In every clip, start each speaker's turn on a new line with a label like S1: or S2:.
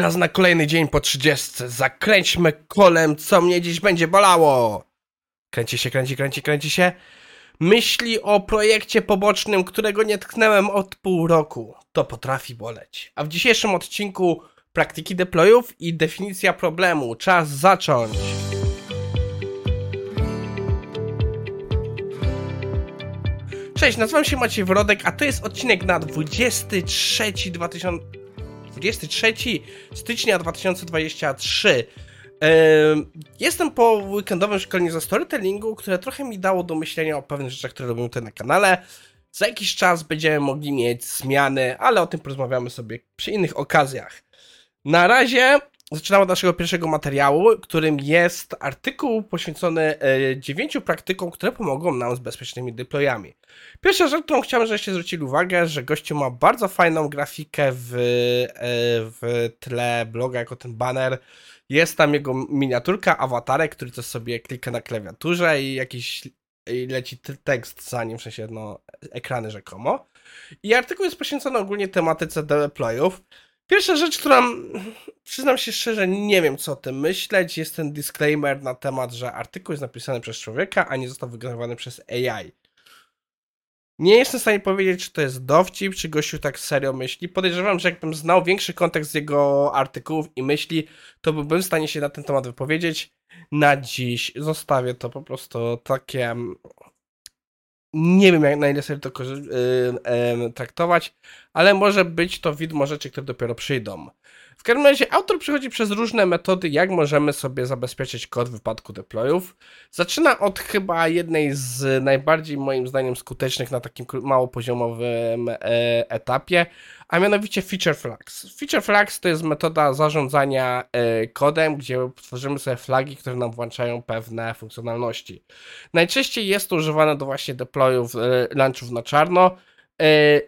S1: Czas na kolejny dzień po 30. Zakręćmy kolem, co mnie dziś będzie bolało. Kręci się, kręci, kręci, kręci się. Myśli o projekcie pobocznym, którego nie tknąłem od pół roku. To potrafi boleć. A w dzisiejszym odcinku praktyki deployów i definicja problemu. Czas zacząć. Cześć, nazywam się Maciej Wrodek, a to jest odcinek na 23 2000... 23 stycznia 2023. Jestem po weekendowym szkoleniu ze storytellingu, które trochę mi dało do myślenia o pewnych rzeczach, które robimy tutaj na kanale. Za jakiś czas będziemy mogli mieć zmiany, ale o tym porozmawiamy sobie przy innych okazjach. Na razie zaczynamy od naszego pierwszego materiału, którym jest artykuł poświęcony e, dziewięciu praktykom, które pomogą nam z bezpiecznymi deployami. Pierwsza rzecz, którą chciałem, żebyście zwrócili uwagę, że gościu ma bardzo fajną grafikę w, e, w tle bloga, jako ten banner. Jest tam jego miniaturka, awatarek, który coś sobie klika na klawiaturze i jakiś i leci tekst za nim, w sensie no, ekrany rzekomo. I artykuł jest poświęcony ogólnie tematyce deployów. Pierwsza rzecz, która przyznam się szczerze, nie wiem co o tym myśleć, jest ten disclaimer na temat, że artykuł jest napisany przez człowieka, a nie został wygenerowany przez AI. Nie jestem w stanie powiedzieć, czy to jest dowcip, czy gościu tak serio myśli. Podejrzewam, że jakbym znał większy kontekst jego artykułów i myśli, to byłbym w stanie się na ten temat wypowiedzieć. Na dziś zostawię to po prostu takie nie wiem, jak na ile sobie to yy, traktować, ale może być to widmo rzeczy, które dopiero przyjdą. W każdym razie autor przechodzi przez różne metody, jak możemy sobie zabezpieczyć kod w wypadku deployów. Zaczyna od chyba jednej z najbardziej moim zdaniem skutecznych na takim małopoziomowym e, etapie, a mianowicie Feature Flags. Feature Flags to jest metoda zarządzania e, kodem, gdzie tworzymy sobie flagi, które nam włączają pewne funkcjonalności. Najczęściej jest to używane do właśnie deployów, e, launchów na czarno,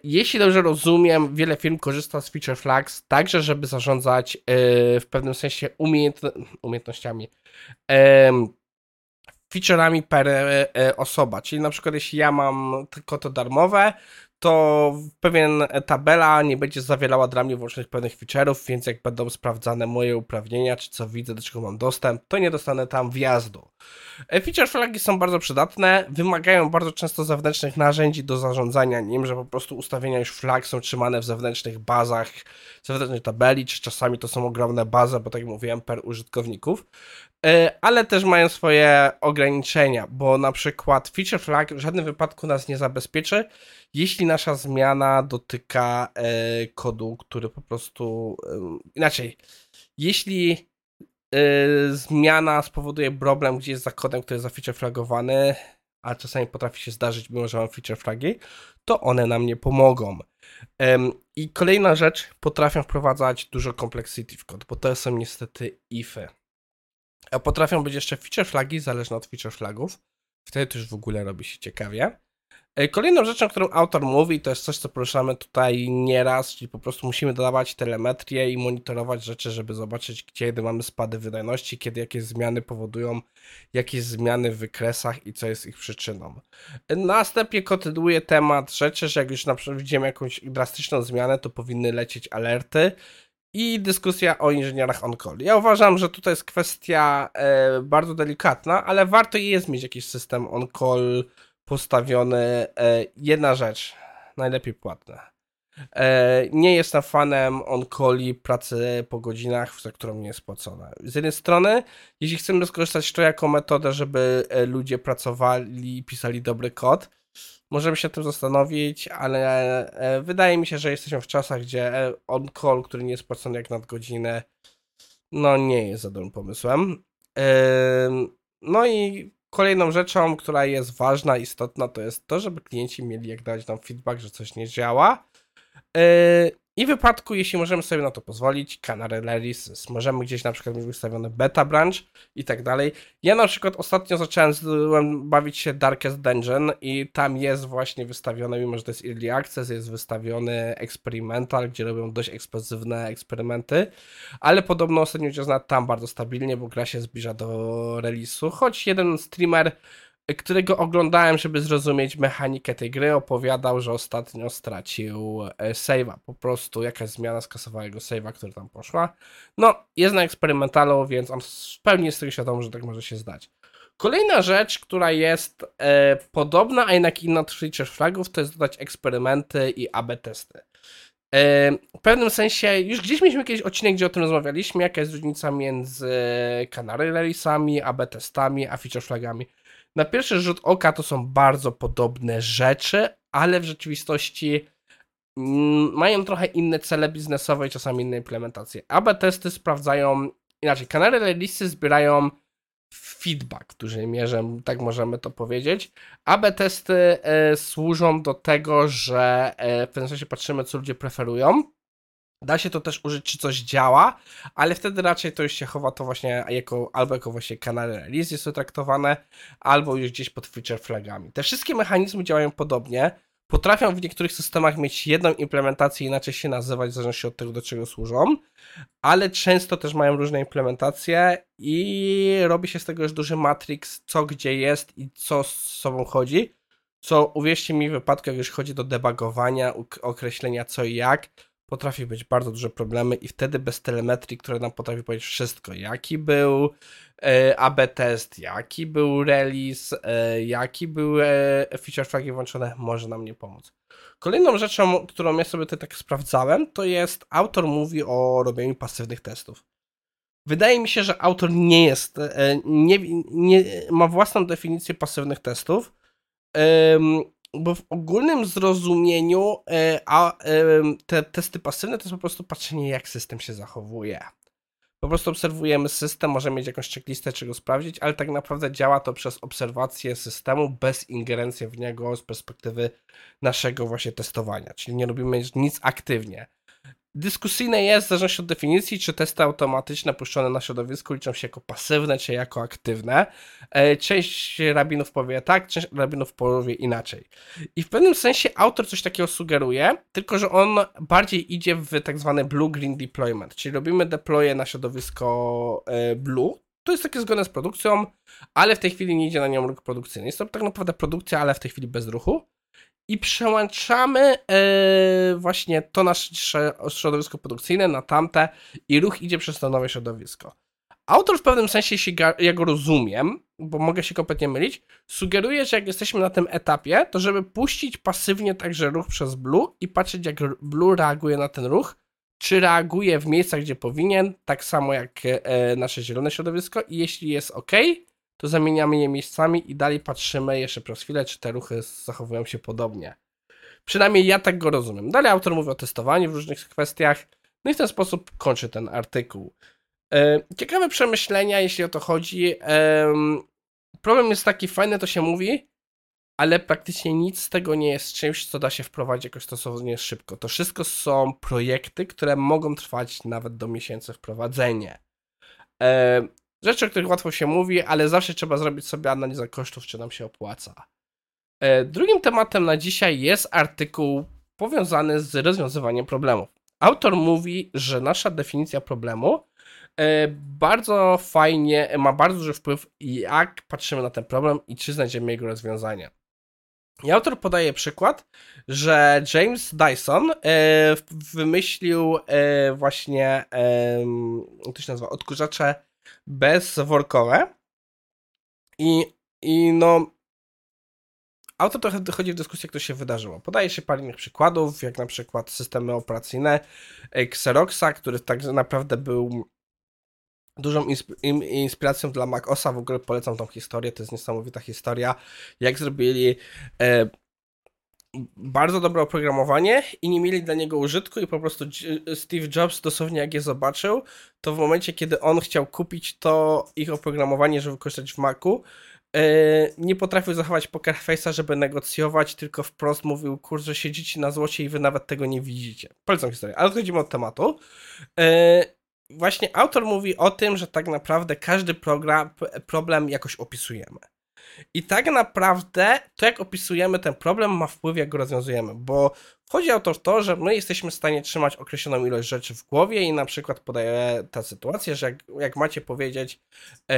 S1: jeśli dobrze rozumiem, wiele firm korzysta z Feature Flags także, żeby zarządzać e, w pewnym sensie umiejęt... umiejętnościami, featureami per e, osoba. Czyli na przykład jeśli ja mam tylko to darmowe, to pewien tabela nie będzie zawierała dla mnie włącznych pewnych feature'ów, więc jak będą sprawdzane moje uprawnienia, czy co widzę, do czego mam dostęp, to nie dostanę tam wjazdu. E, feature flagi są bardzo przydatne, wymagają bardzo często zewnętrznych narzędzi do zarządzania nim, że po prostu ustawienia już flag są trzymane w zewnętrznych bazach, zewnętrznej tabeli, czy czasami to są ogromne bazy, bo tak jak mówiłem, per użytkowników. E, ale też mają swoje ograniczenia, bo na przykład feature flag w żadnym wypadku nas nie zabezpieczy, jeśli nasza zmiana dotyka e, kodu, który po prostu inaczej, jeśli Yy, zmiana spowoduje problem, gdzie jest za kodem, który jest za feature flagowany, a czasami potrafi się zdarzyć, mimo że mam feature flagi, to one nam nie pomogą. I kolejna rzecz, potrafią wprowadzać dużo complexity w kod, bo to są niestety ify. A potrafią być jeszcze feature flagi, zależne od feature flagów. Wtedy już w ogóle robi się ciekawie. E, kolejną rzeczą, którą autor mówi, to jest coś, co poruszamy tutaj nieraz, czyli po prostu musimy dodawać telemetrię i monitorować rzeczy, żeby zobaczyć, kiedy mamy spady wydajności, kiedy jakieś zmiany powodują jakieś zmiany w wykresach i co jest ich przyczyną. E, następnie kontynuuje temat rzeczy, że jak już na przykład widzimy jakąś drastyczną zmianę, to powinny lecieć alerty i dyskusja o inżynierach on-call. Ja uważam, że tutaj jest kwestia e, bardzo delikatna, ale warto jest mieć jakiś system on-call postawiony. E, jedna rzecz, najlepiej płatne. E, nie jestem fanem on-calli pracy po godzinach, za którą nie jest płacona. Z jednej strony, jeśli chcemy skorzystać z to jako metodę, żeby e, ludzie pracowali i pisali dobry kod, możemy się tym zastanowić, ale wydaje mi się, że jesteśmy w czasach, gdzie on-call, który nie jest płacony jak nadgodzinę, no nie jest za dobrym pomysłem. No i Kolejną rzeczą, która jest ważna, istotna, to jest to, żeby klienci mieli jak dać nam feedback, że coś nie działa. Yy, I w wypadku, jeśli możemy sobie na to pozwolić, Canary Release, możemy gdzieś na przykład mieć wystawiony beta branch i tak dalej. Ja na przykład ostatnio zacząłem bawić się Darkest Dungeon i tam jest właśnie wystawione, mimo że to jest Early Access, jest wystawiony Experimental, gdzie robią dość eksplozywne eksperymenty, ale podobno ostatnio czas tam bardzo stabilnie, bo gra się zbliża do release'u, choć jeden streamer którego oglądałem, żeby zrozumieć mechanikę tej gry, opowiadał, że ostatnio stracił e, save'a. Po prostu jakaś zmiana skasowała jego save'a, która tam poszła. No, jest na eksperymentalu, więc on w pełni jest tego świadomy, że tak może się zdać. Kolejna rzecz, która jest e, podobna, a jednak inna od feature flagów, to jest dodać eksperymenty i AB testy. E, w pewnym sensie, już gdzieś mieliśmy jakiś odcinek, gdzie o tym rozmawialiśmy, jaka jest różnica między Canary Release'ami, AB testami, a feature flagami. Na pierwszy rzut oka to są bardzo podobne rzeczy, ale w rzeczywistości mm, mają trochę inne cele biznesowe i czasami inne implementacje. AB testy sprawdzają, inaczej, Canary Release'y zbierają feedback w dużej mierze, tak możemy to powiedzieć. AB testy e, służą do tego, że e, w pewnym sensie patrzymy, co ludzie preferują. Da się to też użyć, czy coś działa, ale wtedy raczej to już się chowa to właśnie jako, albo jako właśnie kanały release jest to traktowane, albo już gdzieś pod feature flagami. Te wszystkie mechanizmy działają podobnie, potrafią w niektórych systemach mieć jedną implementację, inaczej się nazywać, w zależności od tego, do czego służą, ale często też mają różne implementacje i robi się z tego już duży matrix, co gdzie jest i co z sobą chodzi, co uwierzcie mi w wypadku, jak już chodzi do debugowania, określenia co i jak, potrafi być bardzo duże problemy i wtedy bez telemetrii, która nam potrafi powiedzieć wszystko, jaki był e, AB test, jaki był release, e, jaki były e, feature flagi włączone, może nam nie pomóc. Kolejną rzeczą, którą ja sobie tutaj tak sprawdzałem, to jest autor mówi o robieniu pasywnych testów. Wydaje mi się, że autor nie jest, e, nie, nie ma własną definicję pasywnych testów bo w ogólnym zrozumieniu e, a, e, te testy pasywne to jest po prostu patrzenie, jak system się zachowuje. Po prostu obserwujemy system, możemy mieć jakąś checklistę, czego sprawdzić, ale tak naprawdę działa to przez obserwację systemu bez ingerencji w niego z perspektywy naszego właśnie testowania. Czyli nie robimy nic aktywnie. Dyskusyjne jest, w zależności od definicji, czy testy automatyczne puszczone na środowisku liczą się jako pasywne, czy jako aktywne. E, część rabinów powie tak, część rabinów powie inaczej. I w pewnym sensie autor coś takiego sugeruje, tylko że on bardziej idzie w tak zwany blue-green deployment, czyli robimy deploye na środowisko e, blue, to jest takie zgodne z produkcją, ale w tej chwili nie idzie na nią ruch produkcyjny. Jest to tak naprawdę produkcja, ale w tej chwili bez ruchu i przełączamy yy, właśnie to nasze środowisko produkcyjne na tamte i ruch idzie przez to nowe środowisko. Autor w pewnym sensie, jeśli ja go rozumiem, bo mogę się kompletnie mylić, sugeruje, że jak jesteśmy na tym etapie, to żeby puścić pasywnie także ruch przez Blue i patrzeć jak Blue reaguje na ten ruch, czy reaguje w miejscach, gdzie powinien, tak samo jak e, nasze zielone środowisko i jeśli jest ok, to zamieniamy je miejscami i dalej patrzymy jeszcze przez chwilę, czy te ruchy zachowują się podobnie. Przynajmniej ja tak go rozumiem. Dalej autor mówi o testowaniu w różnych kwestiach, no i w ten sposób kończy ten artykuł. E, ciekawe przemyślenia, jeśli o to chodzi. Problem jest taki, fajne to się mówi, ale praktycznie nic z tego nie jest czymś, co da się wprowadzić jakoś stosownie szybko. To wszystko są projekty, które mogą trwać nawet do miesięcy wprowadzenie. Rzeczy, o których łatwo się mówi, ale zawsze trzeba zrobić sobie analizę kosztów, czy nam się opłaca. E, drugim tematem na dzisiaj jest artykuł powiązany z rozwiązywaniem problemów. Autor mówi, że nasza definicja problemu e, bardzo fajnie, ma bardzo duży wpływ, jak patrzymy na ten problem i czy znajdziemy jego rozwiązanie. I autor podaje przykład, że James Dyson e, wymyślił właśnie, jak to się nazywa, odkurzacze bezworkowe. I, I no. Auto trochę dochodzi w dyskusję, jak to się wydarzyło. Podaje się parę innych przykładów, jak na przykład systemy operacyjne Xeroxa, który tak naprawdę był dużą inspiracją dla MacOSa. W ogóle polecam tą historię, to jest niesamowita historia, jak zrobili e, bardzo dobre oprogramowanie i nie mieli dla niego użytku i po prostu Steve Jobs dosłownie jak je zobaczył, to w momencie, kiedy on chciał kupić to ich oprogramowanie, żeby wykorzystać w Macu, e, nie potrafił zachować poker face'a, żeby negocjować, tylko wprost mówił, kurczę, siedzicie na złocie i wy nawet tego nie widzicie. Polecam historię, ale odchodzimy od tematu. E, właśnie autor mówi o tym, że tak naprawdę każdy program, problem jakoś opisujemy. I tak naprawdę to, jak opisujemy ten problem, ma wpływ, jak go rozwiązujemy, bo chodzi o to to, że my jesteśmy w stanie trzymać określoną ilość rzeczy w głowie i na przykład podaję tę sytuację, że jak, jak macie powiedzieć e,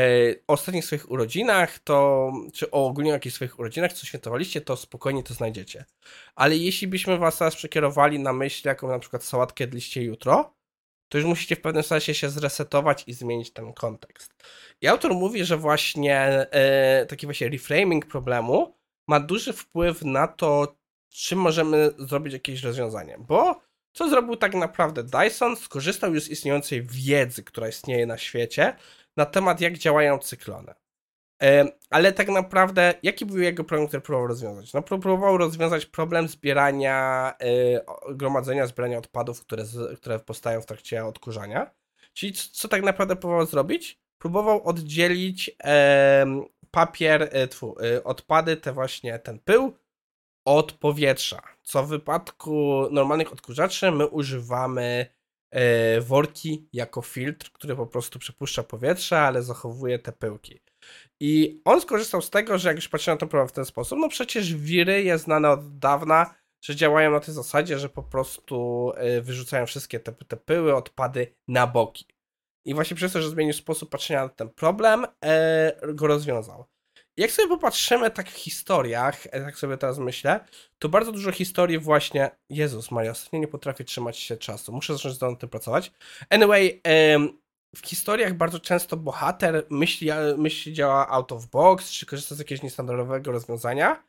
S1: o ostatnich swoich urodzinach, to czy o ogólnie jakichś swoich urodzinach, co świętowaliście, to spokojnie to znajdziecie. Ale jeśli byśmy was teraz przekierowali na myśl, jaką na przykład sałatkę jedliście jutro, to już musicie w pewnym sensie się zresetować i zmienić ten kontekst. I autor mówi, że właśnie e, taki właśnie reframing problemu ma duży wpływ na to, czy możemy zrobić jakieś rozwiązanie. Bo co zrobił tak naprawdę Dyson? Skorzystał już z istniejącej wiedzy, która istnieje na świecie na temat, jak działają cyklony. E, ale tak naprawdę, jaki był jego problem, który próbował rozwiązać? No, próbował rozwiązać problem zbierania, e, gromadzenia, zbierania odpadów, które, które powstają w trakcie odkurzania. Czyli co tak naprawdę próbował zrobić? Próbował oddzielić papier, e, tfu, odpady, te właśnie ten pył, od powietrza. Co w wypadku normalnych odkurzaczy my używamy worki jako filtr, który po prostu przepuszcza powietrze, ale zachowuje te pyłki. I on skorzystał z tego, że jak już patrzyłem na to problem w ten sposób, no przecież wiry jest znane od dawna, że działają na tej zasadzie, że po prostu y, wyrzucają wszystkie te, te pyły, odpady na boki. I właśnie przez to, że zmienił sposób patrzenia na ten problem, e, go rozwiązał. Jak sobie popatrzymy tak w historiach, e, tak sobie teraz myślę, to bardzo dużo historii właśnie, Jezus Maria, ostatnio nie potrafię trzymać się czasu, muszę zacząć nad tym pracować. Anyway, w historiach bardzo często bohater myśli, myśli działa out of box, czy korzysta z jakiegoś niestandardowego rozwiązania.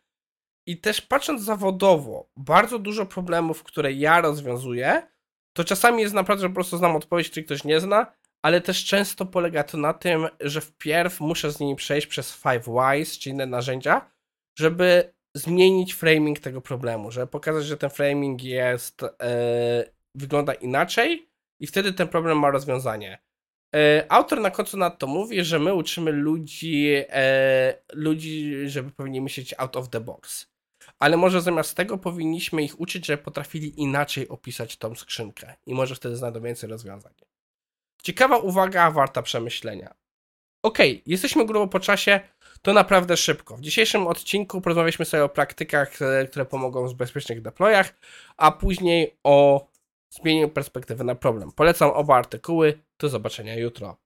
S1: I też patrząc zawodowo, bardzo dużo problemów, które ja rozwiązuję, to czasami jest naprawdę, że po prostu znam odpowiedź, czy ktoś nie zna, ale też często polega to na tym, że wpierw muszę z nimi przejść przez Five Whys, czy inne narzędzia, żeby zmienić framing tego problemu, żeby pokazać, że ten framing jest, yy, wygląda inaczej i wtedy ten problem ma rozwiązanie. E, autor na końcu na to mówi, że my uczymy ludzi, e, ludzi, żeby powinni myśleć out of the box. Ale może zamiast tego powinniśmy ich uczyć, żeby potrafili inaczej opisać tą skrzynkę i może wtedy znajdą więcej rozwiązań. Ciekawa uwaga, warta przemyślenia. Ok, jesteśmy grubo po czasie, to naprawdę szybko. W dzisiejszym odcinku porozmawialiśmy sobie o praktykach, e, które pomogą w bezpiecznych deployach, a później o zmienieniu perspektywy na problem. Polecam oba artykuły. Do zobaczenia jutro.